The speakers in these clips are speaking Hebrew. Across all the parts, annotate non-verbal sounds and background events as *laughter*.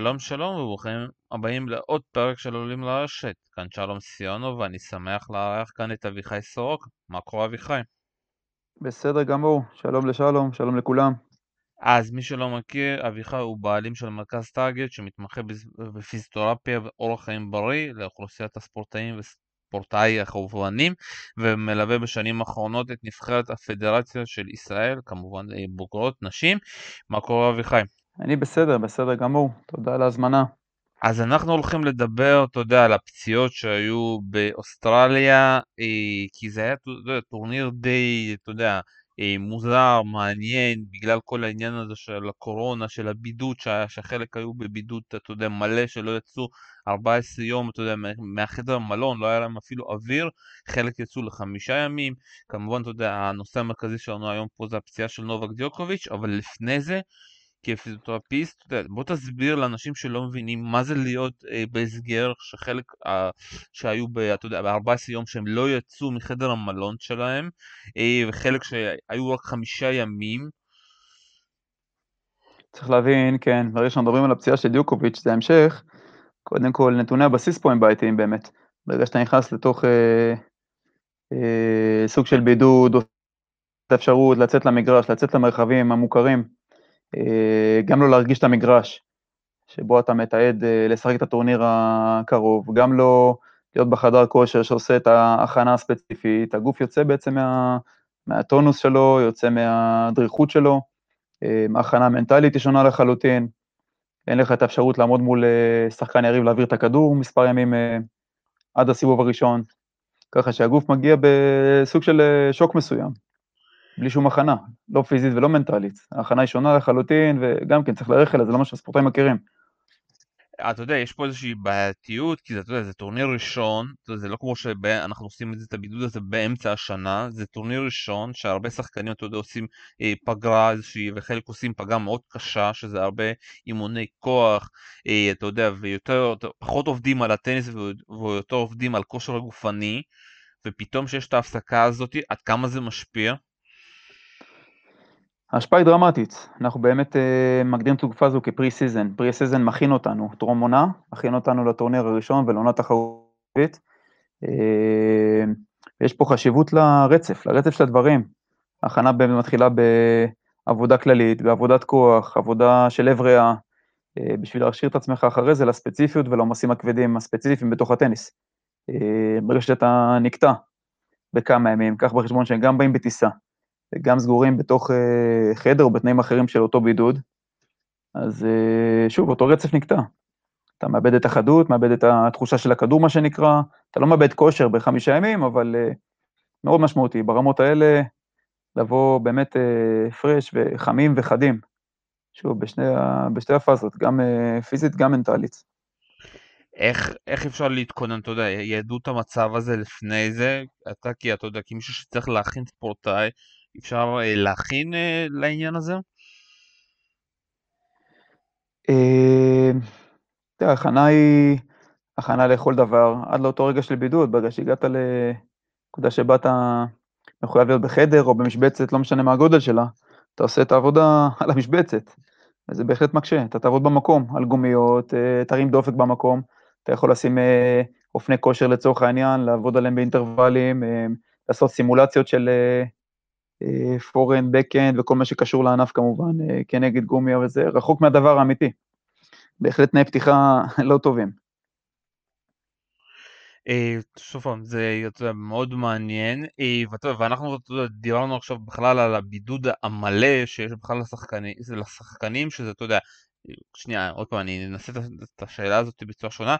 שלום שלום וברוכים הבאים לעוד פרק של עולים לרשת. כאן שלום סיונו ואני שמח לארח כאן את אביחי סורוק. מה קורה אביחי? בסדר גמור, שלום לשלום, שלום לכולם. אז מי שלא מכיר, אביחי הוא בעלים של מרכז טארגט שמתמחה בפיזיותרפיה ואורח חיים בריא לאוכלוסיית הספורטאים וספורטאי החובלנים ומלווה בשנים האחרונות את נבחרת הפדרציה של ישראל, כמובן בוגרות נשים. מה קורה אביחי? אני בסדר, בסדר גמור, תודה על ההזמנה. אז אנחנו הולכים לדבר, אתה יודע, על הפציעות שהיו באוסטרליה, אה, כי זה היה יודע, טורניר די, אתה יודע, אה, מוזר, מעניין, בגלל כל העניין הזה של הקורונה, של הבידוד, שחלק היו בבידוד, אתה יודע, מלא, שלא יצאו 14 יום, אתה יודע, מהחדר המלון, לא היה להם אפילו אוויר, חלק יצאו לחמישה ימים, כמובן, אתה יודע, הנושא המרכזי שלנו היום פה זה הפציעה של נובק דיוקוביץ', אבל לפני זה, כפיזיותרפיסט, בוא תסביר לאנשים שלא מבינים מה זה להיות אה, בהסגר, שחלק אה, שהיו, ב, אתה יודע, ב-14 יום שהם לא יצאו מחדר המלון שלהם, אה, וחלק שהיו רק חמישה ימים. צריך להבין, כן, ברגע שאנחנו מדברים על הפציעה של דיוקוביץ', זה המשך, קודם כל נתוני הבסיס פה הם בעייתיים באמת. ברגע שאתה נכנס לתוך אה, אה, סוג של בידוד, או את האפשרות לצאת למגרש, לצאת למרחבים המוכרים, גם לא להרגיש את המגרש שבו אתה מתעד אה, לשחק את הטורניר הקרוב, גם לא להיות בחדר כושר שעושה את ההכנה הספציפית, הגוף יוצא בעצם מה, מהטונוס שלו, יוצא מהדריכות שלו, אה, הכנה מנטלית היא שונה לחלוטין, אין לך את האפשרות לעמוד מול שחקן יריב להעביר את הכדור מספר ימים עד הסיבוב הראשון, ככה שהגוף מגיע בסוג של שוק מסוים. בלי שום הכנה, לא פיזית ולא מנטלית. ההכנה היא שונה לחלוטין, וגם כן צריך אליה, זה לא מה שהספורטאים מכירים. אתה יודע, יש פה איזושהי בעייתיות, כי זה, אתה יודע, זה טורניר ראשון, זה לא כמו שאנחנו עושים את זה, את הבידוד הזה באמצע השנה, זה טורניר ראשון שהרבה שחקנים, אתה יודע, עושים אה, פגרה איזושהי, וחלק עושים פגרה מאוד קשה, שזה הרבה אימוני כוח, אה, אתה יודע, ויותר, פחות עובדים על הטניס ויותר עובדים על כושר הגופני, ופתאום שיש את ההפסקה הזאת, עד כמה זה משפיע? ההשפעה היא דרמטית, אנחנו באמת אה, מגדירים את התקופה הזו כ pre-season, pre-season מכין אותנו, טרום עונה, מכין אותנו לטורניר הראשון ולעונה תחרותית. אה, יש פה חשיבות לרצף, לרצף של הדברים. ההכנה באמת מתחילה בעבודה כללית, בעבודת כוח, עבודה של לב ריאה, uh, בשביל להשאיר את עצמך אחרי זה לספציפיות ולעומסים הכבדים הספציפיים בתוך הטניס. Uh, ברגע שאתה נקטע בכמה ימים, קח בחשבון שהם גם באים בטיסה, גם סגורים בתוך אה, חדר או בתנאים אחרים של אותו בידוד, אז אה, שוב, אותו רצף נקטע. אתה מאבד את החדות, מאבד את התחושה של הכדור, מה שנקרא, אתה לא מאבד כושר בחמישה ימים, אבל אה, מאוד משמעותי. ברמות האלה, לבוא באמת פרש וחמים וחדים. שוב, בשני, בשתי הפאזות, גם פיזית, גם מנטלית. איך, איך אפשר להתכונן, אתה יודע, ידעו את המצב הזה לפני זה, אתה כי אתה יודע, כמישהו שצריך להכין ספורטאי, אפשר אה, להכין אה, לעניין הזה? אה, תראה, הכנה היא הכנה לכל דבר, עד לאותו רגע של בידוד, ברגע שהגעת לנקודה שבה אתה מחויב להיות בחדר או במשבצת, לא משנה מה הגודל שלה, אתה עושה את העבודה *laughs* על המשבצת, וזה בהחלט מקשה, אתה תעבוד במקום, על גומיות, תרים דופק במקום, אתה יכול לשים אופני כושר לצורך העניין, לעבוד עליהם באינטרוולים, לעשות סימולציות של פורן, בקאנד וכל מה שקשור לענף כמובן, אה, כנגד גומי, אבל זה רחוק מהדבר האמיתי. בהחלט תנאי פתיחה *laughs* לא טובים. אה, שוב פעם, זה מאוד מעניין, אה, ואנחנו דיברנו עכשיו בכלל על הבידוד המלא שיש בכלל לשחקנים שזה, אתה יודע, שנייה, עוד פעם, אני אנסה את השאלה הזאת בצורה שונה.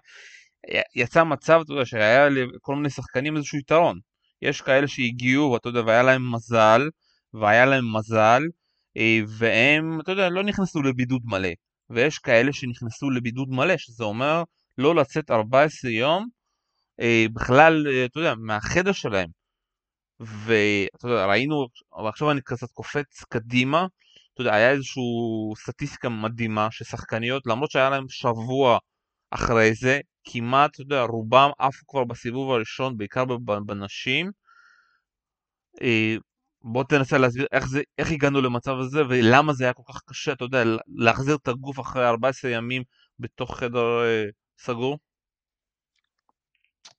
יצא מצב, אתה יודע, שהיה לכל מיני שחקנים איזשהו יתרון. יש כאלה שהגיעו, ואתה יודע, והיה להם מזל, והיה להם מזל, אה, והם, אתה יודע, לא נכנסו לבידוד מלא. ויש כאלה שנכנסו לבידוד מלא, שזה אומר לא לצאת 14 יום אה, בכלל, אה, אתה יודע, מהחדר שלהם. ואתה יודע, ראינו, ועכשיו אני קצת קופץ קדימה, אתה יודע, היה איזושהי סטטיסטיקה מדהימה ששחקניות, למרות שהיה להם שבוע אחרי זה, כמעט, אתה יודע, רובם עפו כבר בסיבוב הראשון, בעיקר בנשים. אה, בוא תנסה להסביר איך, זה, איך הגענו למצב הזה ולמה זה היה כל כך קשה, אתה יודע, להחזיר את הגוף אחרי 14 ימים בתוך חדר אה, סגור?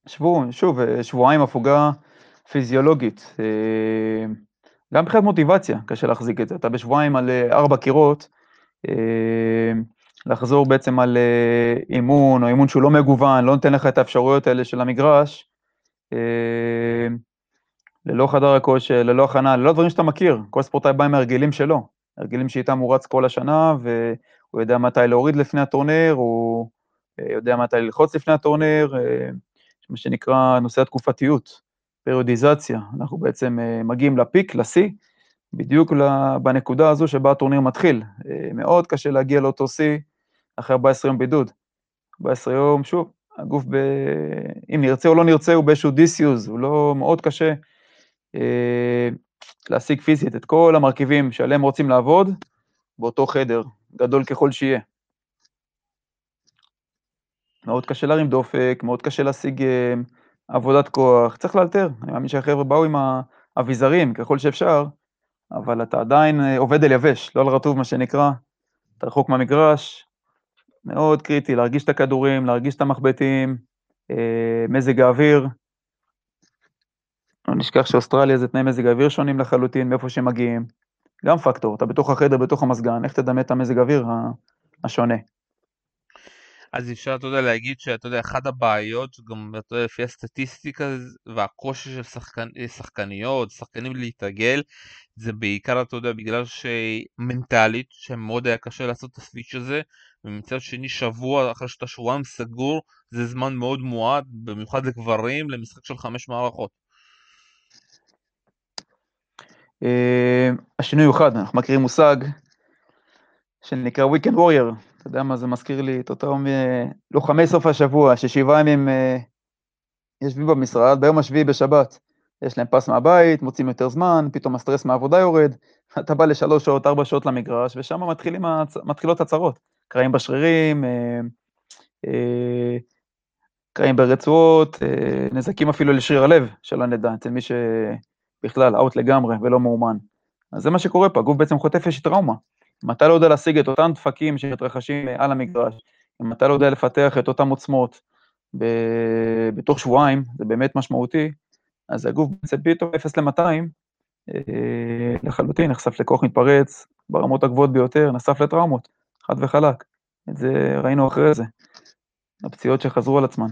שבו, שוב, אה, שבועיים הפוגה פיזיולוגית. גם מבחינת מוטיבציה, קשה להחזיק את זה. אתה בשבועיים על ארבע קירות, לחזור בעצם על אימון, או אימון שהוא לא מגוון, לא נותן לך את האפשרויות האלה של המגרש, ללא חדר הכושר, ללא הכנה, ללא דברים שאתה מכיר. כל ספורטאי בא עם ההרגלים שלו, הרגלים שאיתם הוא רץ כל השנה, והוא יודע מתי להוריד לפני הטורניר, הוא יודע מתי ללחוץ לפני הטורניר, מה שנקרא נושא התקופתיות, פריודיזציה. אנחנו בעצם אה, מגיעים לפיק, לשיא, בדיוק בנקודה הזו שבה הטורניר מתחיל. אה, מאוד קשה להגיע לאותו שיא אחרי 14 יום בידוד. 14 יום, שוב, הגוף, ב... אם נרצה או לא נרצה, הוא באיזשהו דיסיוז, הוא לא מאוד קשה אה, להשיג פיזית את כל המרכיבים שעליהם רוצים לעבוד באותו חדר, גדול ככל שיהיה. מאוד קשה להרים דופק, מאוד קשה להשיג אה, עבודת כוח, צריך לאלתר. אני מאמין שהחבר'ה באו עם האביזרים ככל שאפשר, אבל אתה עדיין אה, עובד אל יבש, לא על רטוב מה שנקרא, אתה רחוק מהמגרש, מאוד קריטי להרגיש את הכדורים, להרגיש את המחבטים, אה, מזג האוויר. לא נשכח שאוסטרליה זה תנאי מזג האוויר שונים לחלוטין מאיפה שהם מגיעים. גם פקטור, אתה בתוך החדר, בתוך המזגן, איך תדמה את המזג האוויר השונה. אז אפשר, אתה יודע, להגיד שאתה יודע, אחת הבעיות, גם אתה יודע, לפי הסטטיסטיקה והקושי של שחקן, שחקניות, שחקנים להתרגל, זה בעיקר, אתה יודע, בגלל שמנטלית, שמאוד היה קשה לעשות את הסוויץ' הזה, ומצד שני, שבוע אחרי שאתה שבועיים סגור, זה זמן מאוד מועט, במיוחד לגברים, למשחק של חמש מערכות. אה, השינוי הוא חד, אנחנו מכירים מושג שנקרא Weekend Warrior, אתה יודע מה זה מזכיר לי את אותם אה, לוחמי סוף השבוע, ששבעה ימים אה, יושבים במשרד, ביום השביעי בשבת יש להם פס מהבית, מוצאים יותר זמן, פתאום הסטרס מהעבודה יורד, *laughs* אתה בא לשלוש שעות, ארבע שעות למגרש, ושם מתחילים, מתחילות הצהרות, קרעים בשרירים, אה, קרעים ברצועות, נזקים אפילו לשריר הלב, שלא נדע, אצל מי שבכלל אאוט לגמרי ולא מאומן. אז זה מה שקורה פה, הגוף בעצם חוטף איזושהי טראומה. אם אתה לא יודע להשיג את אותם דפקים שמתרחשים על המגרש, אם אתה לא יודע לפתח את אותם עוצמות ב- בתוך שבועיים, זה באמת משמעותי, אז הגוף בעצם פתאום 0 ל-200, אה, לחלוטין נחשף לכוח מתפרץ ברמות הגבוהות ביותר, נחשף לטראומות, חד וחלק. את זה ראינו אחרי זה, הפציעות שחזרו על עצמן.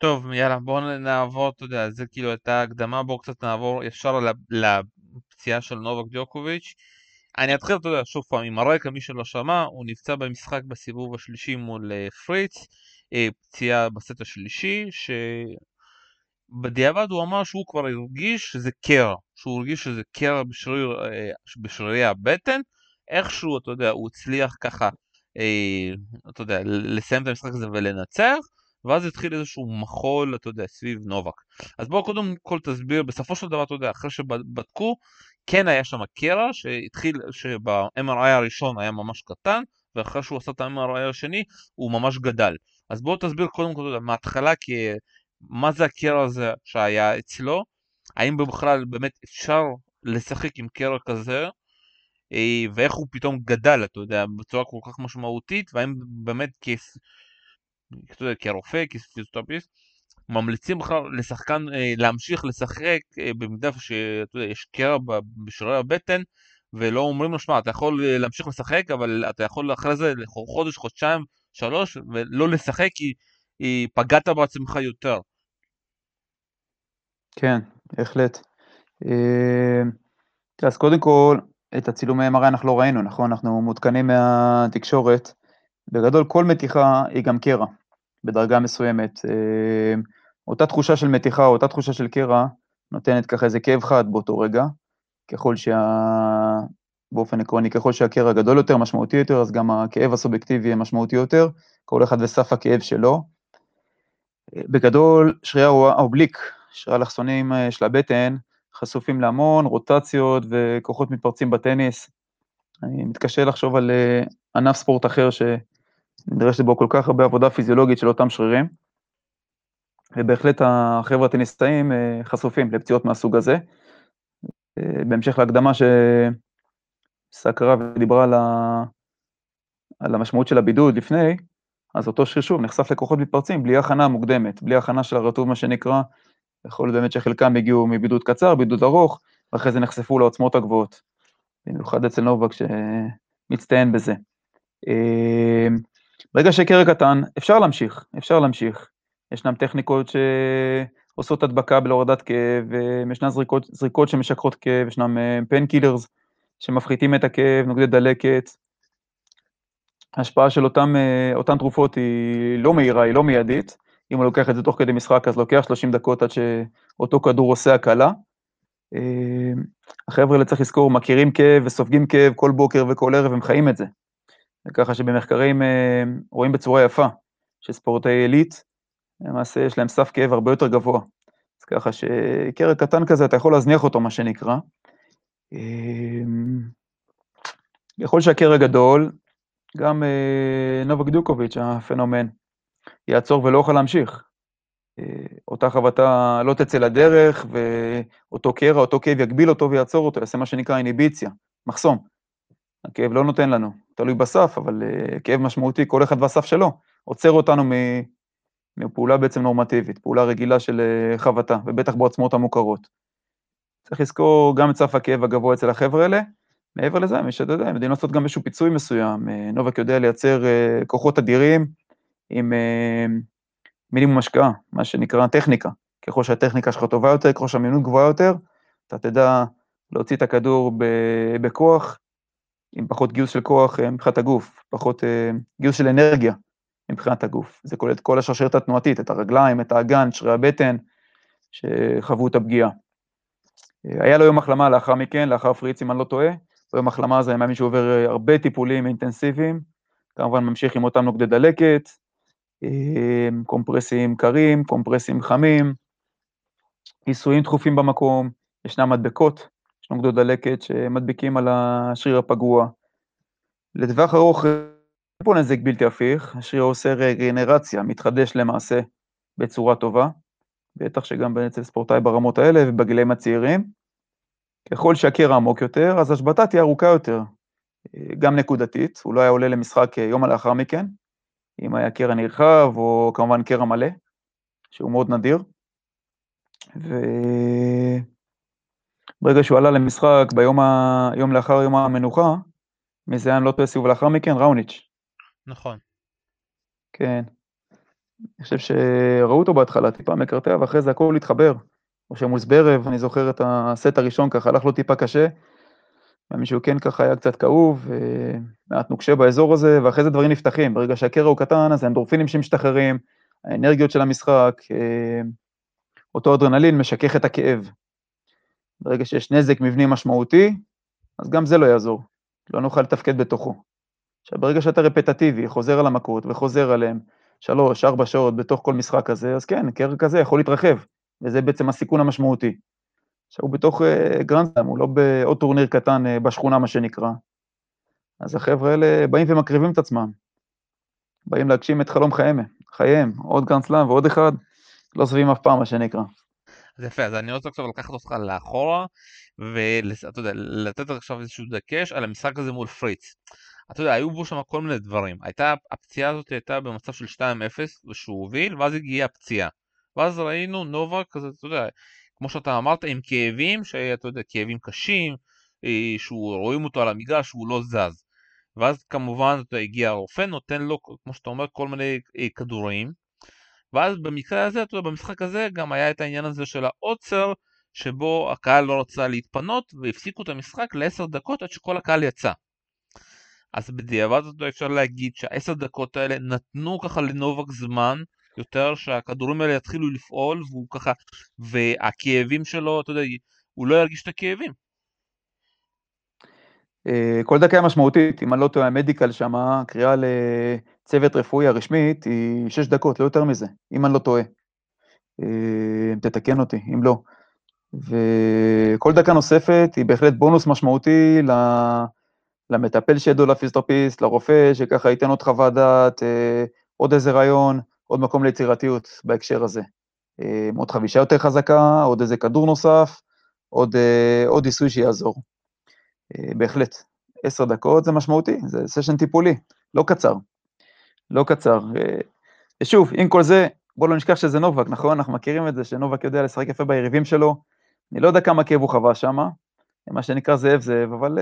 טוב, יאללה, בואו נעבור, אתה יודע, זה כאילו הייתה הקדמה, בואו קצת נעבור ישר לפציעה של נובק דיוקוביץ'. אני אתחיל, אתה יודע, שוב פעם, עם הרקע, מי שלא שמע, הוא נפצע במשחק בסיבוב השלישי מול אה, פריץ, אה, פציעה בסט השלישי, שבדיעבד הוא אמר שהוא כבר הרגיש שזה קרע, שהוא הרגיש שזה קרע בשריר, אה, בשרירי הבטן, איכשהו, אתה יודע, הוא הצליח ככה, אתה יודע, לסיים את המשחק הזה ולנצח, ואז התחיל איזשהו מחול, אתה יודע, סביב נובק. אז בואו קודם כל תסביר, בסופו של דבר, אתה יודע, אחרי שבדקו, כן היה שם קרע שהתחיל, שב-MRI הראשון היה ממש קטן, ואחרי שהוא עשה את ה-MRI השני הוא ממש גדל. אז בואו תסביר קודם כל מההתחלה, כי מה זה הקרע הזה שהיה אצלו, האם בכלל באמת אפשר לשחק עם קרע כזה, אה, ואיך הוא פתאום גדל, אתה יודע, בצורה כל כך משמעותית, והאם באמת כס... אתה יודע, כרופא, כפיזיותרפיסט, ממליצים בכלל לשחקן אה, להמשיך לשחק אה, במידה שיש קרע בשרירי הבטן ולא אומרים לו שמע אתה יכול אה, להמשיך לשחק אבל אתה יכול אחרי זה חודש חודשיים שלוש ולא לשחק כי, כי פגעת בעצמך יותר. כן בהחלט. אז קודם כל את הצילומי MRI אנחנו לא ראינו נכון אנחנו מעודכנים מהתקשורת בגדול כל מתיחה היא גם קרע בדרגה מסוימת. אותה תחושה של מתיחה, אותה תחושה של קרע, נותנת ככה איזה כאב חד באותו רגע, ככל שה... באופן עקרוני, ככל שהקרע גדול יותר, משמעותי יותר, אז גם הכאב הסובייקטיבי יהיה משמעותי יותר, כל אחד וסף הכאב שלו. בגדול, שרירי האובליק, שרירי האלכסונים אה, של הבטן, חשופים להמון רוטציות וכוחות מתפרצים בטניס. אני מתקשה לחשוב על אה, ענף ספורט אחר שנדרשת בו כל כך הרבה עבודה פיזיולוגית של אותם שרירים. ובהחלט החבר'ה הטניסאים אה, חשופים לפציעות מהסוג הזה. אה, בהמשך להקדמה שסקרה ודיברה על, ה... על המשמעות של הבידוד לפני, אז אותו שריר שוב נחשף לכוחות מתפרצים בלי הכנה מוקדמת, בלי הכנה של הרטוב מה שנקרא, יכול להיות באמת שחלקם הגיעו מבידוד קצר, בידוד ארוך, ואחרי זה נחשפו לעוצמות הגבוהות, במיוחד אצל נובק שמצטיין בזה. ברגע שקרע קטן, אפשר להמשיך, אפשר להמשיך. ישנן טכניקות שעושות הדבקה בהורדת כאב, וישנן זריקות, זריקות שמשככות כאב, painkillers שמפחיתים את הכאב, נוגדי דלקת. ההשפעה של אותם, אותן תרופות היא לא מהירה, היא לא מיידית. אם הוא לוקח את זה תוך כדי משחק, אז לוקח 30 דקות עד שאותו כדור עושה הקלה. החבר'ה האלה צריך לזכור, מכירים כאב וסופגים כאב כל בוקר וכל ערב, הם חיים את זה. וככה שבמחקרים רואים בצורה יפה שספורטאי עילית, למעשה יש להם סף כאב הרבה יותר גבוה. אז ככה שקרע קטן כזה, אתה יכול להזניח אותו, מה שנקרא. יכול שהקרע גדול, גם נובק דוקוביץ', הפנומן, יעצור ולא יוכל להמשיך. אותה חבטה לא תצא לדרך, ואותו קרע, אותו כאב יגביל אותו ויעצור אותו, יעשה מה שנקרא איניביציה, מחסום. הכאב לא נותן לנו, תלוי בסף, אבל uh, כאב משמעותי, כל אחד והסף שלו, עוצר אותנו מפעולה בעצם נורמטיבית, פעולה רגילה של uh, חבטה, ובטח בעוצמות המוכרות. צריך לזכור גם את סף הכאב הגבוה אצל החבר'ה האלה, מעבר לזה, מי שאתה יודע, הם יודעים לעשות גם איזשהו פיצוי מסוים, uh, נובק יודע לייצר כוחות אדירים עם מינימום השקעה, מה שנקרא טכניקה. ככל שהטכניקה שלך טובה יותר, ככל שהמינות גבוהה יותר, אתה תדע להוציא את הכדור בכוח, עם פחות גיוס של כוח אה, מבחינת הגוף, פחות אה, גיוס של אנרגיה מבחינת הגוף. זה כולל את כל השרשרת התנועתית, את הרגליים, את האגן, שרירי הבטן, שחוו את הפגיעה. אה, היה לו יום החלמה לאחר מכן, לאחר פריץ, אם אני לא טועה. ביום החלמה הזה היה מאמין שהוא עובר הרבה טיפולים אינטנסיביים, כמובן ממשיך עם אותם נוגדי דלקת, קומפרסים קרים, קומפרסים חמים, עיסויים דחופים במקום, ישנם מדבקות יש נוגדות דלקת שמדביקים על השריר הפגוע. לטווח ארוך, אין פה נזק בלתי הפיך, השריר עושה רגנרציה, מתחדש למעשה בצורה טובה, בטח שגם אצל ספורטאי ברמות האלה ובגילאים הצעירים. ככל שהקרע עמוק יותר, אז השבתה תהיה ארוכה יותר, גם נקודתית, הוא לא היה עולה למשחק יום לאחר מכן, אם היה קרע נרחב, או כמובן קרע מלא, שהוא מאוד נדיר. ו... ברגע שהוא עלה למשחק ביום ה... יום לאחר יום המנוחה, מי זה היה, אני לא טועה, סיבוב לאחר מכן, ראוניץ'. נכון. כן. אני חושב שראו אותו בהתחלה טיפה מקרטע, ואחרי זה הכל התחבר. משה מוסברב, אני זוכר את הסט הראשון ככה, הלך לו טיפה קשה, ומישהו כן ככה היה קצת כאוב, מעט נוקשה באזור הזה, ואחרי זה דברים נפתחים. ברגע שהקרע הוא קטן, אז האנדורפינים שמשתחררים, האנרגיות של המשחק, אה, אותו אדרנלין משכך את הכאב. ברגע שיש נזק מבני משמעותי, אז גם זה לא יעזור, לא נוכל לתפקד בתוכו. עכשיו, ברגע שאתה רפטטיבי, חוזר על המכות וחוזר עליהם שלוש, ארבע שעות בתוך כל משחק כזה, אז כן, קרע כזה יכול להתרחב, וזה בעצם הסיכון המשמעותי. עכשיו, הוא בתוך אה, גרנדסלאם, הוא לא בעוד טורניר קטן אה, בשכונה, מה שנקרא. אז החבר'ה האלה באים ומקריבים את עצמם, באים להגשים את חלום חייהם, חייהם, עוד גרנדסלאם ועוד אחד, לא שבעים אף פעם, מה שנקרא. אז יפה, אז אני רוצה עכשיו לקחת אותך לאחורה, ואתה יודע, לתת עכשיו איזשהו דגש על המשחק הזה מול פריץ. אתה יודע, היו בו שם כל מיני דברים. הייתה, הפציעה הזאת הייתה במצב של 2-0, ושהוא הוביל, ואז הגיעה הפציעה. ואז ראינו נובה כזה, אתה יודע, כמו שאתה אמרת, עם כאבים, שאתה יודע, כאבים קשים, אה, שהוא רואים אותו על המגרש, שהוא לא זז. ואז כמובן, אתה יודע, הגיע הרופא, נותן לו, כמו שאתה אומר, כל מיני אה, כדורים. ואז במקרה הזה, אתה יודע, במשחק הזה גם היה את העניין הזה של העוצר, שבו הקהל לא רצה להתפנות והפסיקו את המשחק לעשר דקות עד שכל הקהל יצא. אז בדיעבד אותו אפשר להגיד שהעשר דקות האלה נתנו ככה לנובק זמן יותר שהכדורים האלה יתחילו לפעול והוא ככה והכאבים שלו אתה יודע הוא לא ירגיש את הכאבים. אה, כל דקה משמעותית אם אני לא טועה המדיקל שם קריאה צוות רפואי הרשמית היא שש דקות, לא יותר מזה, אם אני לא טועה. אה, תתקן אותי, אם לא. וכל דקה נוספת היא בהחלט בונוס משמעותי למטפל שידו לפיזיותרפיסט, לרופא שככה ייתן עוד חוות דעת, אה, עוד איזה רעיון, עוד מקום ליצירתיות בהקשר הזה. אה, עוד חבישה יותר חזקה, עוד איזה כדור נוסף, עוד, עוד עיסוי שיעזור. בהחלט. עשר דקות זה משמעותי, זה סשן טיפולי. לא קצר. לא קצר. ושוב, עם כל זה, בוא לא נשכח שזה נובק, נכון? אנחנו מכירים את זה, שנובק יודע לשחק יפה ביריבים שלו. אני לא יודע כמה כאב הוא חווה שם, מה שנקרא זאב זאב, אבל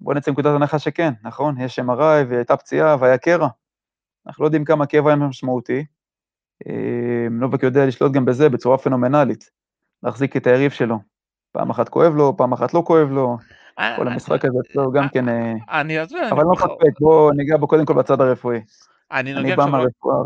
בוא נצא מנקודת הנחה שכן, נכון? יש MRI והייתה פציעה והיה קרע. אנחנו לא יודעים כמה כאב היה משמעותי. נובק יודע לשלוט גם בזה בצורה פנומנלית, להחזיק את היריב שלו. פעם אחת כואב לו, פעם אחת לא כואב לו, כל המשחק הזה אצלו גם כן... אני יודע, אבל לא מפקפק, בואו ניגע בו קודם כל בצד הרפואי. אני אני בא מהרפואה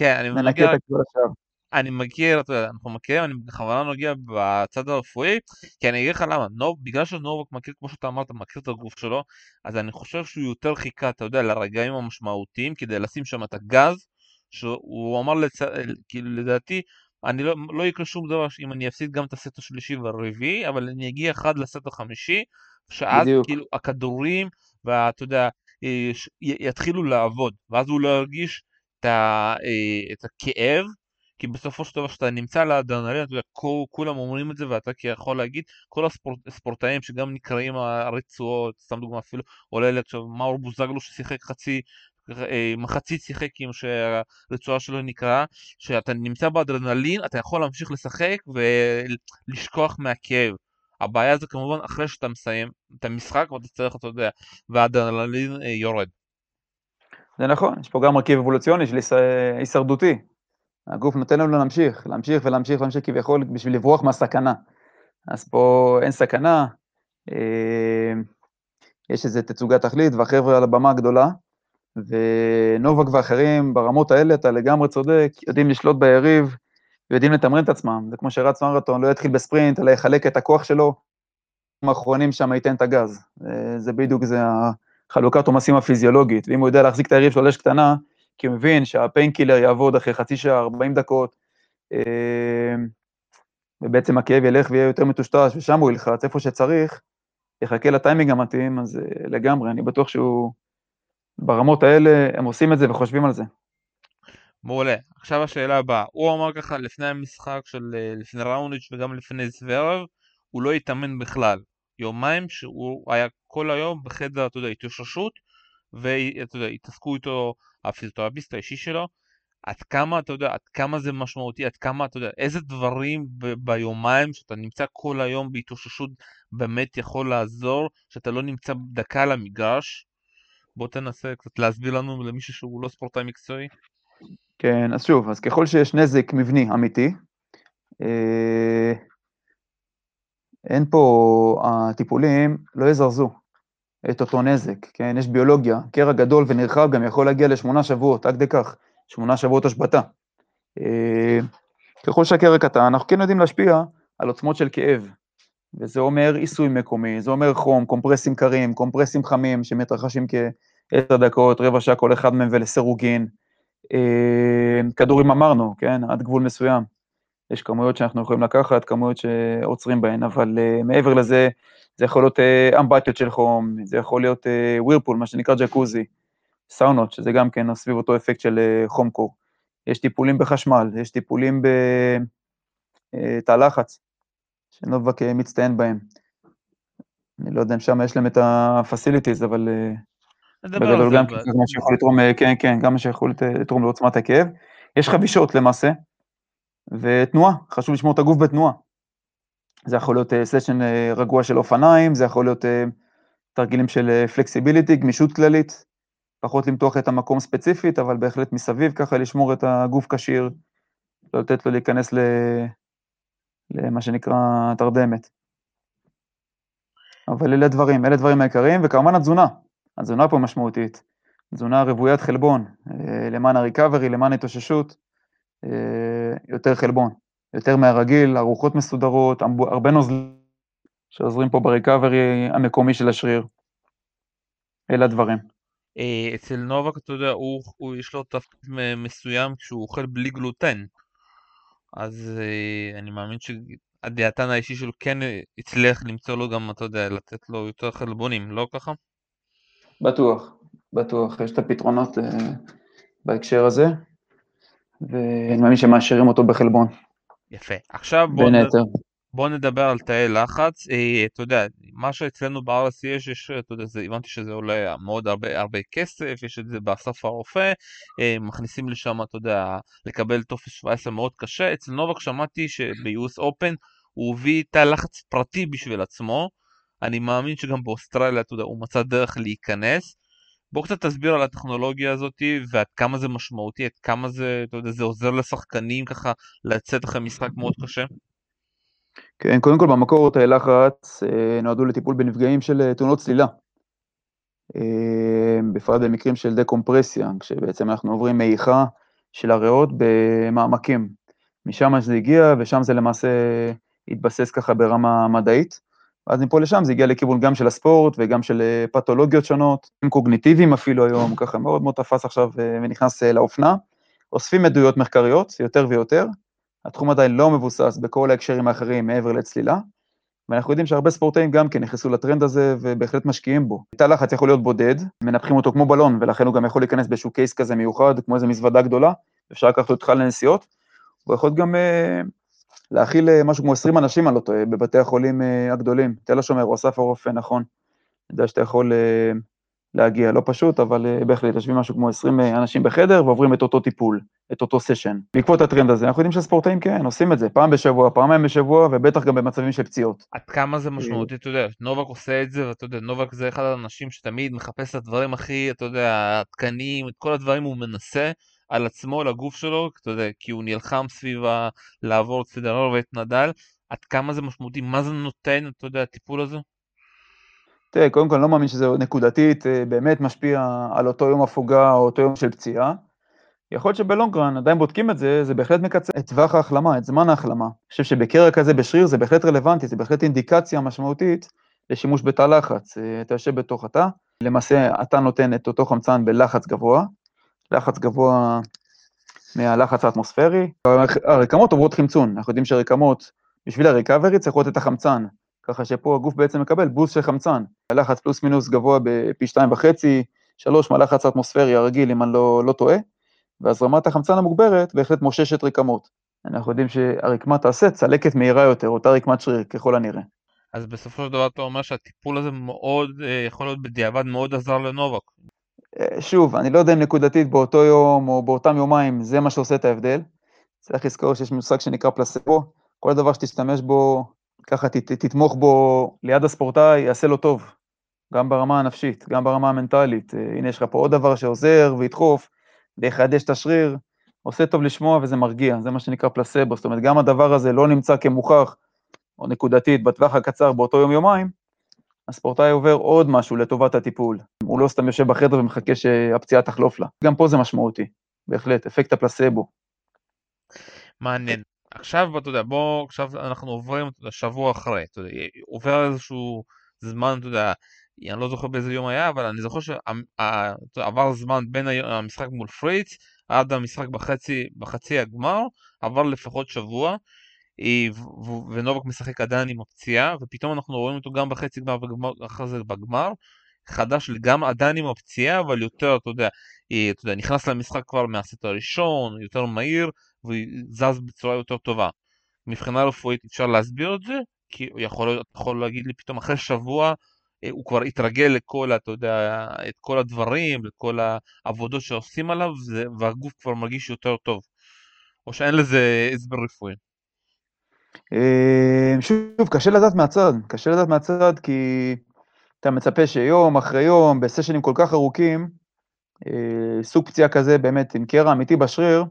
וננקה את הכבוד עכשיו. אני יודע, אנחנו מכירים, אני בכוונה נוגע בצד הרפואי, כי אני אגיד לך למה, נוב, בגלל שנובק מכיר, כמו שאתה אמרת, מכיר את הגוף שלו, אז אני חושב שהוא יותר חיכה, אתה יודע, לרגעים המשמעותיים כדי לשים שם את הגז, שהוא אמר, לצ... כאילו לדעתי, אני לא, לא יקרה שום דבר אם אני אפסיד גם את הסט השלישי והרביעי, אבל אני אגיע אחד לסט החמישי, שאז בדיוק. כאילו הכדורים, ואתה יודע, אה, יתחילו לעבוד, ואז הוא לא ירגיש את, ה, אה, את הכאב, כי בסופו של דבר כשאתה נמצא על האדרנלין, אתה יודע, כולם אומרים את זה ואתה יכול להגיד, כל הספורטאים שגם נקראים הרצועות, סתם דוגמא אפילו, עולה לי עכשיו מאור בוזגלו ששיחק חצי מחצית שיחק עם שהרצועה שלו נקראה, שאתה נמצא באדרנלין, אתה יכול להמשיך לשחק ולשכוח מהכאב. הבעיה זה כמובן אחרי שאתה מסיים את המשחק ואתה צריך, אתה יודע, והאדרנלין אה, יורד. זה נכון, יש פה גם מרכיב אבולוציוני של הישרדותי. הגוף נותן לנו להמשיך, להמשיך ולהמשיך ולהמשיך כביכול בשביל לברוח מהסכנה. אז פה אין סכנה, אה, יש איזו תצוגת תכלית והחבר'ה על הבמה הגדולה, ונובק ואחרים ברמות האלה, אתה לגמרי צודק, יודעים לשלוט ביריב, ויודעים לתמרן את עצמם. זה כמו שרץ מרתון, לא יתחיל בספרינט, אלא יחלק את הכוח שלו, האחרונים שם ייתן את הגז. זה בדיוק, זה החלוקת עומסים הפיזיולוגית, ואם הוא יודע להחזיק את היריב שלו על אש קטנה, כי הוא מבין שה painkiller יעבוד אחרי חצי שעה, 40 דקות, אה, ובעצם הכאב ילך ויהיה יותר מטושטש, ושם הוא ילחץ, איפה שצריך, יחכה לטיימינג המתאים, אז אה, לגמרי, אני בטוח שהוא, ברמות האלה, הם עושים את זה וחושבים על זה. מעולה. עכשיו השאלה הבאה, הוא אמר ככה לפני המשחק של אה, לפני ראוניץ' וגם לפני זוורב, הוא לא התאמן בכלל. יומיים שהוא היה כל היום בחדר, אתה יודע, התאוששות, ואתה יודע, התעסקו איתו הפיזיותרפיסט האישי שלו. עד כמה, אתה יודע, עד כמה זה משמעותי, עד כמה, אתה יודע, איזה דברים ב- ביומיים שאתה נמצא כל היום בהתאוששות באמת יכול לעזור, שאתה לא נמצא דקה על המגרש. בוא תנסה קצת להסביר לנו למישהו שהוא לא ספורטאי מקצועי. כן, אז שוב, אז ככל שיש נזק מבני אמיתי, אה, אין פה, הטיפולים לא יזרזו את אותו נזק, כן? יש ביולוגיה, קרע גדול ונרחב גם יכול להגיע לשמונה שבועות, עד כדי כך, שמונה שבועות השבתה. אה, ככל שהקרע קטן, אנחנו כן יודעים להשפיע על עוצמות של כאב, וזה אומר עיסוי מקומי, זה אומר חום, קומפרסים קרים, קומפרסים חמים שמתרחשים כעשר דקות, רבע שעה כל אחד מהם ולסירוגין. אה, כדורים אמרנו, כן, עד גבול מסוים. יש כמויות שאנחנו יכולים לקחת, כמויות שעוצרים בהן, אבל uh, מעבר לזה, זה יכול להיות uh, אמבטיות של חום, זה יכול להיות ווירפול, מה שנקרא ג'קוזי, סאונות, שזה גם כן סביב אותו אפקט של חום קור. יש טיפולים בחשמל, יש טיפולים בתא לחץ, שנובק מצטיין בהם. אני לא יודע אם שם יש להם את ה-facilities, אבל בגדול גם מה שיכול לתרום, כן, כן, גם מה שיכול לתרום לעוצמת הכאב. יש חבישות למעשה, ותנועה, חשוב לשמור את הגוף בתנועה. זה יכול להיות סשן רגוע של אופניים, זה יכול להיות תרגילים של פלקסיביליטי, גמישות כללית, פחות למתוח את המקום ספציפית, אבל בהחלט מסביב, ככה לשמור את הגוף כשיר, לא לתת לו להיכנס למה שנקרא תרדמת. אבל אלה דברים, אלה דברים העיקריים, וכמובן התזונה, התזונה פה משמעותית. תזונה רוויית חלבון, אה, למען הריקאברי, למען התאוששות, אה, יותר חלבון, יותר מהרגיל, ארוחות מסודרות, הרבה נוזלים שעוזרים פה בריקאברי המקומי של השריר. אלה הדברים. אה, אצל נובק, אתה יודע, הוא, הוא יש לו תפקיד מסוים כשהוא אוכל בלי גלוטן. אז אני מאמין שהדיאטן האישי שלו כן הצליח למצוא לו גם, אתה יודע, לתת לו יותר חלבונים, לא ככה? בטוח, בטוח, יש את הפתרונות uh, בהקשר הזה, ואני מאמין שמאשרים אותו בחלבון. יפה. עכשיו בוא... בין היתר. בוא נדבר על תאי לחץ, אה, אתה יודע, מה שאצלנו בארץ יש, יש, אתה יודע, זה, הבנתי שזה עולה מאוד הרבה, הרבה כסף, יש את זה באסף הרופא, אה, מכניסים לשם, אתה יודע, לקבל טופס 17 מאוד קשה, אצל נובק שמעתי שב-US Open הוא הביא תא לחץ פרטי בשביל עצמו, אני מאמין שגם באוסטרליה, אתה יודע, הוא מצא דרך להיכנס. בוא קצת תסביר על הטכנולוגיה הזאת ועד כמה זה משמעותי, עד כמה זה, אתה יודע, זה עוזר לשחקנים ככה לצאת אחרי משחק מאוד קשה. כן, קודם כל במקור תאי לחץ אה, נועדו לטיפול בנפגעים של אה, תאונות צלילה. אה, בפרט במקרים של דקומפרסיה, כשבעצם אנחנו עוברים מעיכה של הריאות במעמקים. משם זה הגיע, ושם זה למעשה התבסס ככה ברמה מדעית. ואז מפה לשם זה הגיע לכיוון גם של הספורט וגם של פתולוגיות שונות, קוגניטיביים אפילו היום, ככה מאוד מאוד תפס עכשיו ונכנס לאופנה. אוספים עדויות מחקריות יותר ויותר, התחום עדיין לא מבוסס בכל ההקשרים האחרים מעבר לצלילה, ואנחנו יודעים שהרבה ספורטאים גם כן נכנסו לטרנד הזה ובהחלט משקיעים בו. תא לחץ יכול להיות בודד, מנפחים אותו כמו בלון, ולכן הוא גם יכול להיכנס באיזשהו case כזה מיוחד, כמו איזו מזוודה גדולה, אפשר לקחת אותו לנסיעות, הוא יכול גם אה, להכיל אה, משהו כמו 20 אנשים, אני לא טועה, בבתי החולים אה, הגדולים. תל השומר, הוא אסף הרופא, נכון. אני יודע שאתה יכול אה, להגיע, לא פשוט, אבל אה, בהחלט, יושבים משהו כמו 20 אנשים בחדר ועוברים את אותו טיפול, את אותו session. בעקבות הטרנד הזה, אנחנו יודעים שספורטאים כן, עושים את זה, פעם בשבוע, פעמיים בשבוע, ובטח גם במצבים של פציעות. עד כמה זה משמעותי, אתה יודע, נובק עושה את זה, ואתה יודע, נובק זה אחד האנשים שתמיד מחפש את הדברים הכי, אתה יודע, התקנים, את כל הדברים הוא מנסה. על עצמו, לגוף שלו, אתה יודע, כי הוא נלחם סביב לעבור את פדרר ואת נדל, עד כמה זה משמעותי, מה זה נותן, אתה יודע, הטיפול הזה? תראה, קודם כל אני לא מאמין שזה נקודתית, אה, באמת משפיע על אותו יום הפוגה או אותו יום של פציעה. יכול להיות שבלונגרן עדיין בודקים את זה, זה בהחלט מקצר את טווח ההחלמה, את זמן ההחלמה. אני חושב שבקרע כזה בשריר זה בהחלט רלוונטי, זה בהחלט אינדיקציה משמעותית לשימוש בתא לחץ. אה, אתה יושב בתוך התא, למעשה אתה נותן את אותו חמצן בלחץ גבוה, לחץ גבוה מהלחץ האטמוספרי. הרקמות עוברות חמצון, אנחנו יודעים שהרקמות, בשביל הריקאברי צריכות את החמצן, ככה שפה הגוף בעצם מקבל בוסט של חמצן. הלחץ פלוס מינוס גבוה בפי שתיים וחצי, שלוש מהלחץ האטמוספרי הרגיל, אם אני לא, לא טועה, והזרמת החמצן המוגברת בהחלט מוששת רקמות. אנחנו יודעים שהרקמה תעשה צלקת מהירה יותר, אותה רקמת שריר, ככל הנראה. אז בסופו של דבר אתה אומר שהטיפול הזה מאוד, אה, יכול להיות בדיעבד מאוד עזר לנובק. אה, שוב, אני לא יודע אם נקודתית באותו יום או באותם יומיים זה מה שעושה את ההבדל. צריך לזכור שיש מושג שנקרא פלספו, כל דבר שתשתמש בו, ככה ת, תתמוך בו ליד הספורטאי, יעשה לו טוב, גם ברמה הנפשית, גם ברמה המנטלית. אה, הנה, יש לך פה עוד דבר שעוזר וידחוף, ויחדש את השריר, עושה טוב לשמוע וזה מרגיע, זה מה שנקרא פלסבו, זאת אומרת, גם הדבר הזה לא נמצא כמוכח או נקודתית בטווח הקצר באותו יום-יומיים, הספורטאי עובר עוד משהו לטובת הטיפול. הוא לא סתם יושב בחדר ומחכה שהפציעה תחלוף לה. גם פה זה משמעותי, בהחלט, אפקט הפלסבו. מעניין. עכשיו, אתה יודע, בוא, עכשיו אנחנו עוברים אתה יודע, שבוע אחרי, אתה יודע, עובר איזשהו זמן, אתה יודע, אני לא זוכר באיזה יום היה, אבל אני זוכר שעבר זמן בין המשחק מול פריץ עד המשחק בחצי, בחצי הגמר, עבר לפחות שבוע, ונובק משחק עדיין עם הפציעה, ופתאום אנחנו רואים אותו גם בחצי גמר ואחרי זה בגמר, חדש גם עדיין עם הפציעה, אבל יותר, אתה יודע, אתה יודע, נכנס למשחק כבר מהסט הראשון, יותר מהיר, וזז בצורה יותר טובה. מבחינה רפואית אפשר להסביר את זה, כי הוא יכול, יכול להגיד לי פתאום אחרי שבוע, אה, הוא כבר התרגל לכל, אתה יודע, את כל הדברים, לכל העבודות שעושים עליו, והגוף כבר מרגיש יותר טוב. או שאין לזה הסבר רפואי. אה, שוב, קשה לדעת מהצד, קשה לדעת מהצד כי אתה מצפה שיום אחרי יום, בסשנים כל כך ארוכים, אה, סוג פציעה כזה באמת עם קרע אמיתי בשריר,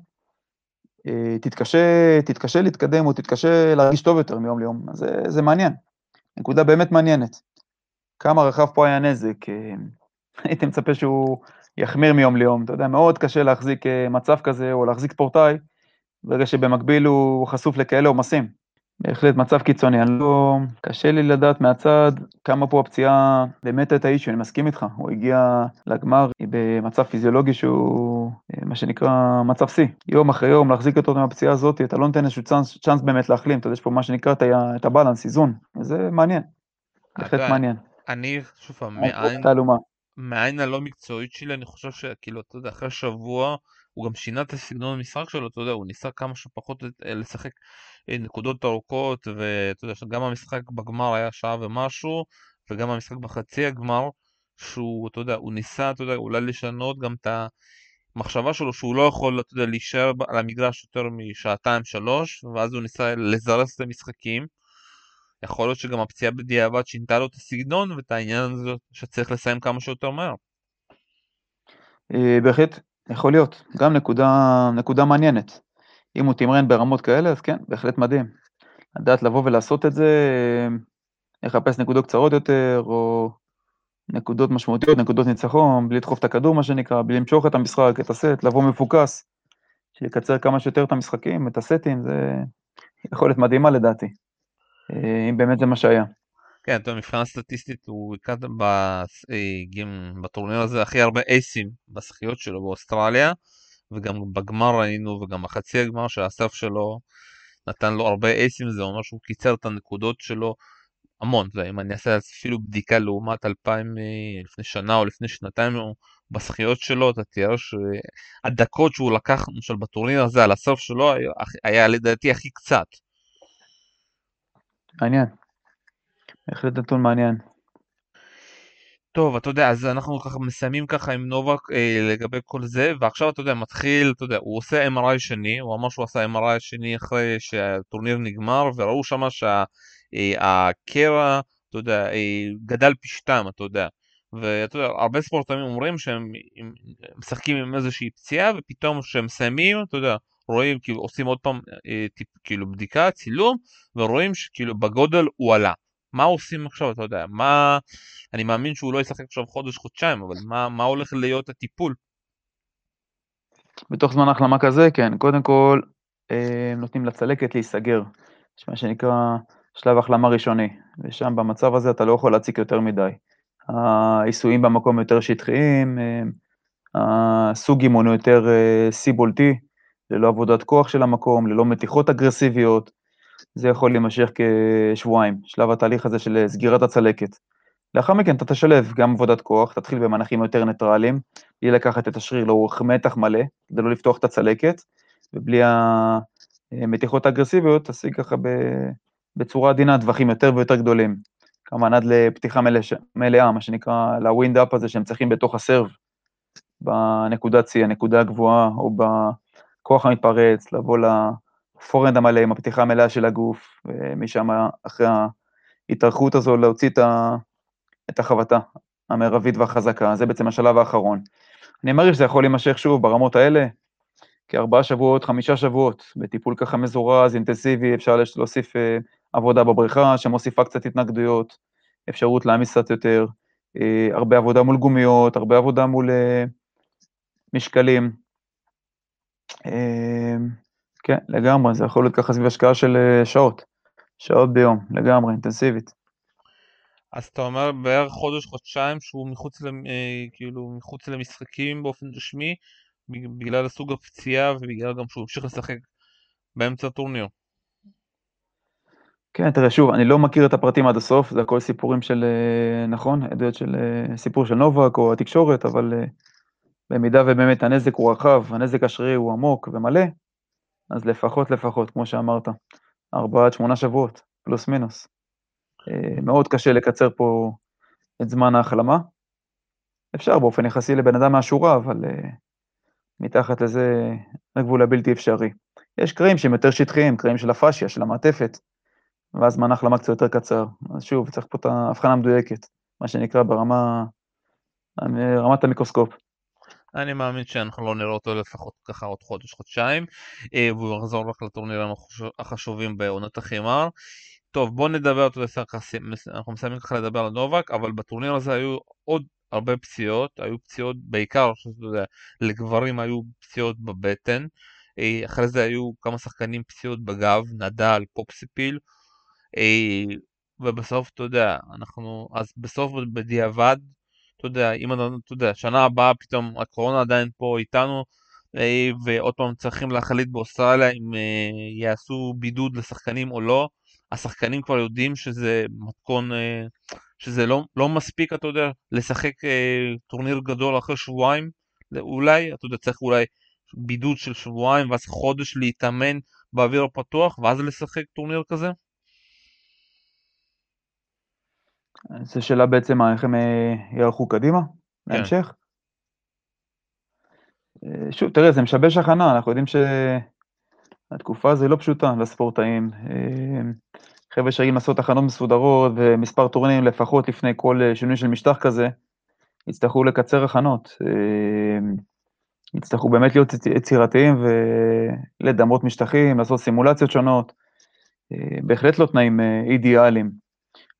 תתקשה, תתקשה להתקדם או תתקשה להרגיש טוב יותר מיום ליום, זה, זה מעניין, נקודה באמת מעניינת. כמה רחב פה היה נזק, *laughs* הייתי מצפה שהוא יחמיר מיום ליום, אתה יודע, מאוד קשה להחזיק מצב כזה או להחזיק ספורטאי, ברגע שבמקביל הוא חשוף לכאלה עומסים. בהחלט מצב קיצוני, אני לא... קשה לי לדעת מהצד כמה פה הפציעה באמת הייתה אישו, אני מסכים איתך, הוא הגיע לגמר במצב פיזיולוגי שהוא אה, מה שנקרא מצב שיא. יום אחרי יום להחזיק אותו עם הפציעה הזאת, אתה לא נותן איזשהו צ'אנס, צ'אנס באמת להחלים, אתה יודע, יש פה מה שנקרא את הבלנס, איזון, וזה מעניין, בהחלט מעניין. אני, שוב פעם, מהעין הלא מקצועית שלי, אני חושב שכאילו, אתה יודע, אחרי שבוע, הוא גם שינה את הסגנון המשחק שלו, אתה יודע, הוא ניסה כמה שפחות לשחק נקודות ארוכות, ואתה יודע, גם המשחק בגמר היה שעה ומשהו, וגם המשחק בחצי הגמר, שהוא, אתה יודע, הוא ניסה, אתה יודע, אולי לשנות גם את המחשבה שלו שהוא לא יכול, אתה יודע, להישאר על המגרש יותר משעתיים שלוש, ואז הוא ניסה לזרז את המשחקים. יכול להיות שגם הפציעה בדיעבד שינתה לו את הסגנון ואת העניין הזה שצריך לסיים כמה שיותר מהר. אה, בהחלט, יכול להיות. גם נקודה, נקודה מעניינת. אם הוא תמרן ברמות כאלה, אז כן, בהחלט מדהים. לדעת לבוא ולעשות את זה, אה, לחפש נקודות קצרות יותר, או נקודות משמעותיות, נקודות ניצחון, בלי לדחוף את הכדור, מה שנקרא, בלי למשוך את המשחק, את הסט, לבוא מפוקס, שיקצר כמה שיותר את המשחקים, את הסטים, זה יכולת מדהימה לדעתי, אה, אם באמת זה מה שהיה. כן, טוב, מבחינה סטטיסטית הוא הקד בטורניר הזה הכי הרבה אייסים בשחיות שלו באוסטרליה, וגם בגמר ראינו, וגם בחצי הגמר שהסף שלו נתן לו הרבה אייסים, זה אומר שהוא קיצר את הנקודות שלו המון, אם אני אעשה אפילו בדיקה לעומת 2000 אה, לפני שנה או לפני שנתיים בשחיות שלו, אתה תראה שהדקות שהוא לקח למשל בטורניר הזה על הסוף שלו היה, היה לדעתי הכי קצת. מעניין. בהחלט נתון מעניין. טוב, אתה יודע, אז אנחנו ככה מסיימים ככה עם נובק אה, לגבי כל זה, ועכשיו אתה יודע, מתחיל, אתה יודע, הוא עושה MRI שני, הוא אמר שהוא עשה MRI שני אחרי שהטורניר נגמר, וראו שמה שהקרע, אתה יודע, אה, גדל פי שתיים, אתה יודע. ואתה יודע, הרבה ספורטאים אומרים שהם משחקים עם איזושהי פציעה, ופתאום כשהם מסיימים, אתה יודע, רואים, כאילו עושים עוד פעם אה, טיפ, כאילו בדיקה, צילום, ורואים שכאילו בגודל הוא עלה. מה עושים עכשיו, אתה יודע, מה... אני מאמין שהוא לא ישחק עכשיו חודש, חודשיים, אבל מה, מה הולך להיות הטיפול? בתוך זמן החלמה כזה, כן, קודם כל אה, נותנים לצלקת להיסגר, יש מה שנקרא שלב החלמה ראשוני, ושם במצב הזה אתה לא יכול להציק יותר מדי. העיסויים במקום יותר שטחיים, אה, הסוג אימון הוא יותר אה, סיבולטי, ללא עבודת כוח של המקום, ללא מתיחות אגרסיביות, זה יכול להימשך כשבועיים, שלב התהליך הזה של סגירת הצלקת. לאחר מכן אתה תשלב גם עבודת כוח, תתחיל במנחים יותר ניטרליים, בלי לקחת את השריר לאורך מתח מלא, כדי לא לפתוח את הצלקת, ובלי המתיחות האגרסיביות, תשיג ככה בצורה עדינה טווחים יותר ויותר גדולים. כמובן עד לפתיחה מלאה, מה שנקרא, לווינד אפ הזה שהם צריכים בתוך הסרב, בנקודת שיא, הנקודה הגבוהה, או בכוח המתפרץ, לבוא הפורנד המלא עם הפתיחה המלאה של הגוף, ומשם אחרי ההתארכות הזו להוציא את, ה, את החבטה המרבית והחזקה, זה בעצם השלב האחרון. אני מעריך שזה יכול להימשך שוב ברמות האלה, כארבעה שבועות, חמישה שבועות, בטיפול ככה מזורז, אינטנסיבי, אפשר להוסיף אה, עבודה בבריכה שמוסיפה קצת התנגדויות, אפשרות להעמיס קצת יותר, אה, הרבה עבודה מול גומיות, הרבה עבודה מול אה, משקלים. כן, לגמרי, זה יכול להיות ככה סביב השקעה של אה, שעות, שעות ביום, לגמרי, אינטנסיבית. אז אתה אומר בערך חודש, חודשיים שהוא מחוץ, למ... אה, כאילו, מחוץ למשחקים באופן רשמי, בגלל הסוג הפציעה ובגלל גם שהוא המשיך לשחק באמצע הטורניר. כן, תראה, שוב, אני לא מכיר את הפרטים עד הסוף, זה הכל סיפורים של, אה, נכון, עדויות של סיפור של נובק או התקשורת, אבל במידה ובאמת הנזק הוא רחב, הנזק השרירי הוא עמוק ומלא, אז לפחות לפחות, כמו שאמרת, ארבעה עד שמונה שבועות, פלוס מינוס. אה, מאוד קשה לקצר פה את זמן ההחלמה. אפשר באופן יחסי לבן אדם מהשורה, אבל מתחת לזה הגבול הבלתי אפשרי. יש קרעים שהם יותר שטחיים, קרעים של הפאשיה, של המעטפת, ואז זמן ההחלמה קצת יותר קצר. אז שוב, צריך פה את ההבחנה המדויקת, מה שנקרא ברמה, רמת המיקרוסקופ. אני מאמין שאנחנו לא נראה אותו לפחות ככה עוד חודש, חודשיים, אה, והוא יחזור רק לטורנירים החשובים בעונת החימר. טוב, בוא נדבר, אתה יודע, אנחנו מסיימים ככה לדבר על נובק, אבל בטורניר הזה היו עוד הרבה פציעות, היו פציעות בעיקר, שאתה יודע, לגברים היו פציעות בבטן, אה, אחרי זה היו כמה שחקנים פציעות בגב, נדל, פופסיפיל, ובסוף, אתה יודע, אנחנו, אז בסוף בדיעבד, אתה יודע, אם אתה יודע, שנה הבאה פתאום הקורונה עדיין פה איתנו, אה, ועוד פעם צריכים להחליט באוסטרליה אם אה, יעשו בידוד לשחקנים או לא, השחקנים כבר יודעים שזה מתכון, אה, שזה לא, לא מספיק, אתה יודע, לשחק טורניר גדול אחרי שבועיים, אולי, אתה יודע, צריך אולי בידוד של שבועיים ואז חודש להתאמן באוויר הפתוח ואז לשחק טורניר כזה? זו שאלה בעצם איך הם אה, יערכו קדימה, כן. להמשך. אה, שוב, תראה, זה משבש הכנה, אנחנו יודעים שהתקופה הזו היא לא פשוטה לספורטאים. אה, חבר'ה שרגילים לעשות הכנות מסודרות ומספר טורנירים לפחות לפני כל שינוי של משטח כזה, יצטרכו לקצר הכנות. יצטרכו באמת להיות יצירתיים ולדמות משטחים, לעשות סימולציות שונות. בהחלט לא תנאים אידיאליים.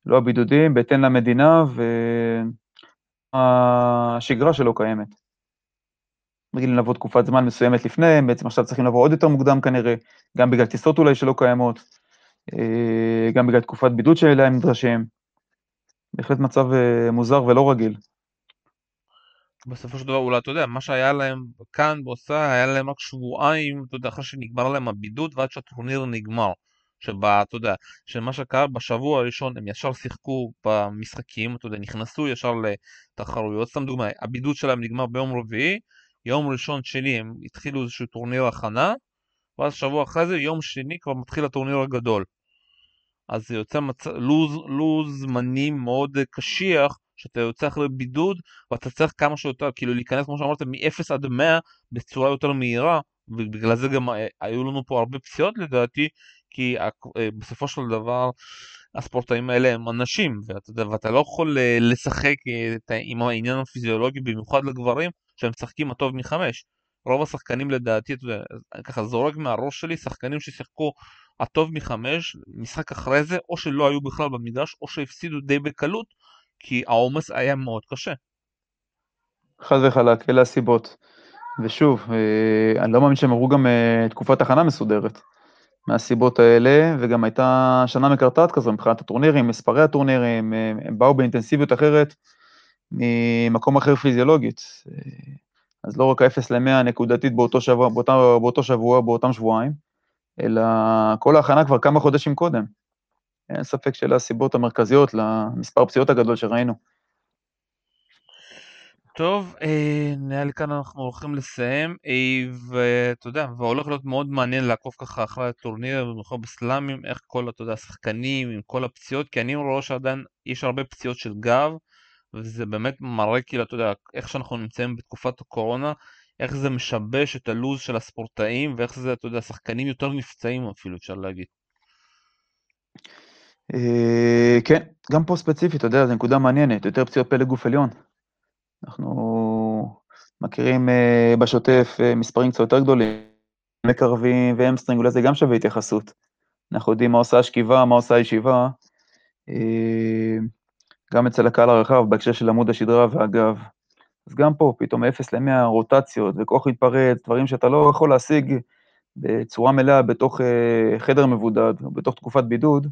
לא הבידודים, בהתאם למדינה והשגרה שלו קיימת. רגילים לבוא תקופת זמן מסוימת לפני, בעצם עכשיו צריכים לבוא עוד יותר מוקדם כנראה, גם בגלל טיסות אולי שלא קיימות, גם בגלל תקופת בידוד שאליה הם נדרשים. בהחלט מצב אה, מוזר ולא רגיל. בסופו של דבר אולי אתה יודע מה שהיה להם כאן באוסטרליה היה להם רק שבועיים אתה יודע אחרי שנגמר להם הבידוד ועד שהטורניר נגמר שבה, אתה יודע, שמה שקרה בשבוע הראשון הם ישר שיחקו במשחקים, אתה יודע, נכנסו ישר לתחרויות, סתם דוגמא, הבידוד שלהם נגמר ביום רביעי, יום ראשון שני הם התחילו איזשהו טורניר הכנה, ואז שבוע אחרי זה, יום שני כבר מתחיל הטורניר הגדול. אז זה יוצא מצ... לוז, לוז זמנים מאוד קשיח, שאתה יוצא אחרי בידוד, ואתה צריך כמה שיותר, כאילו להיכנס, כמו שאמרת, מ-0 עד 100 בצורה יותר מהירה, ובגלל זה גם אה, היו לנו פה הרבה פציעות לדעתי, כי אה, בסופו של דבר הספורטאים האלה הם אנשים, ואתה, ואתה לא יכול אה, לשחק אה, עם העניין הפיזיולוגי, במיוחד לגברים, שהם משחקים הטוב מחמש. רוב השחקנים לדעתי, אתה יודע, ככה זורק מהראש שלי, שחקנים ששיחקו הטוב מחמש, משחק אחרי זה, או שלא היו בכלל במגרש, או שהפסידו די בקלות, כי העומס היה מאוד קשה. חד וחלק, אלה הסיבות. ושוב, אני לא מאמין שהם עברו גם תקופת הכנה מסודרת. מהסיבות האלה, וגם הייתה שנה מקרטעת כזו מבחינת הטורנירים, מספרי הטורנירים, הם באו באינטנסיביות אחרת ממקום אחר פיזיולוגית. אז לא רק ה-0 ל-100 נקודתית באותו שבוע, באותה, באותו שבוע, באותם שבועיים, אלא כל ההכנה כבר כמה חודשים קודם. אין ספק שאלה הסיבות המרכזיות למספר פציעות הגדול שראינו. טוב, אה, נראה לי כאן אנחנו הולכים לסיים, אה, ואתה יודע, והולך להיות מאוד מעניין לעקוב ככה אחרי הטורניר, במיוחד בסלאמים, איך כל, אתה יודע, השחקנים עם כל הפציעות, כי אני רואה שעדיין יש הרבה פציעות של גב, וזה באמת מראה כאילו, אתה יודע, איך שאנחנו נמצאים בתקופת הקורונה, איך זה משבש את הלו"ז של הספורטאים, ואיך זה, אתה יודע, שחקנים יותר נפצעים אפילו, אפשר להגיד. אה, כן, גם פה ספציפית, אתה יודע, זו נקודה מעניינת, יותר פציעות פלג גוף עליון. אנחנו מכירים uh, בשוטף אה, מספרים קצת יותר גדולים, מקרבים ו hamstring, אולי זה גם שווה התייחסות. אנחנו יודעים מה עושה השכיבה, מה עושה הישיבה, uh, גם אצל הקהל הרחב בהקשר של עמוד השדרה והגב. אז גם פה, פתאום 0 ל-100 רוטציות וכוח מתפרץ, דברים שאתה לא יכול להשיג בצורה מלאה בתוך חדר מבודד, בתוך תקופת בידוד,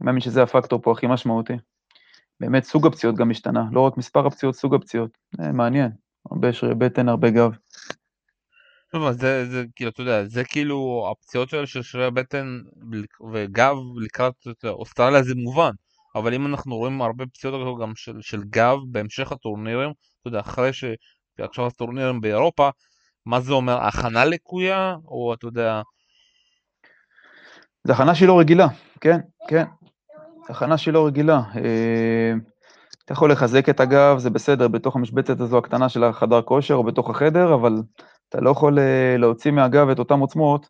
אני מאמין שזה הפקטור פה הכי משמעותי. באמת סוג הפציעות גם השתנה, לא רק מספר הפציעות, סוג הפציעות. זה מעניין, הרבה שרירי בטן, הרבה גב. טוב, זה, זה כאילו, אתה יודע, זה כאילו, הפציעות של שרירי בטן וגב לקראת אוסטרליה זה מובן, אבל אם אנחנו רואים הרבה פציעות גם של, של גב בהמשך הטורנירים, אתה יודע, אחרי שעכשיו הטורנירים באירופה, מה זה אומר, הכנה לקויה, או אתה יודע... זה הכנה שהיא לא רגילה, כן, כן. הכנה שהיא לא רגילה. אה, אתה יכול לחזק את הגב, זה בסדר, בתוך המשבצת הזו הקטנה של החדר כושר או בתוך החדר, אבל אתה לא יכול אה, להוציא מהגב את אותן עוצמות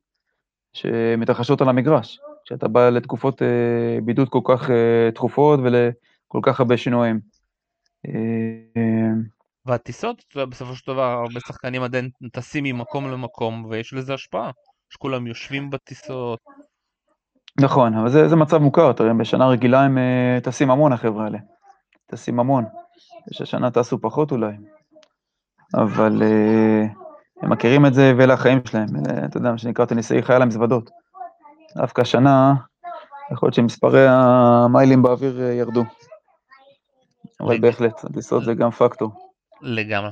שמתרחשות על המגרש, כשאתה בא לתקופות אה, בידוד כל כך תכופות ולכל כך הרבה שינויים. והטיסות, בסופו של דבר, הרבה שחקנים עדיין טסים ממקום למקום, ויש לזה השפעה, שכולם יושבים בטיסות. נכון, אבל זה, זה מצב מוכר, תראה, בשנה רגילה הם uh, טסים המון, החבר'ה האלה. טסים המון. יש השנה טסו פחות אולי. אבל uh, הם מכירים את זה ואלה החיים שלהם. אלה, אתה יודע, מה שנקרא טניסאי חייל המזוודות. דווקא השנה, יכול להיות שמספרי המיילים באוויר ירדו. אבל בהחלט, הטיסות זה גם פקטור. לגמרי.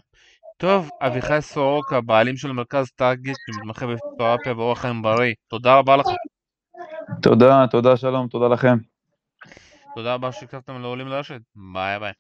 טוב, אביחי סורוקה, בעלים של מרכז טארגט, שמתמחה בפיזיותרפיה ואורח חיים בריא. תודה רבה לך. תודה, תודה שלום, תודה לכם. תודה רבה שהקשבתם לעולים לרשת, ביי ביי.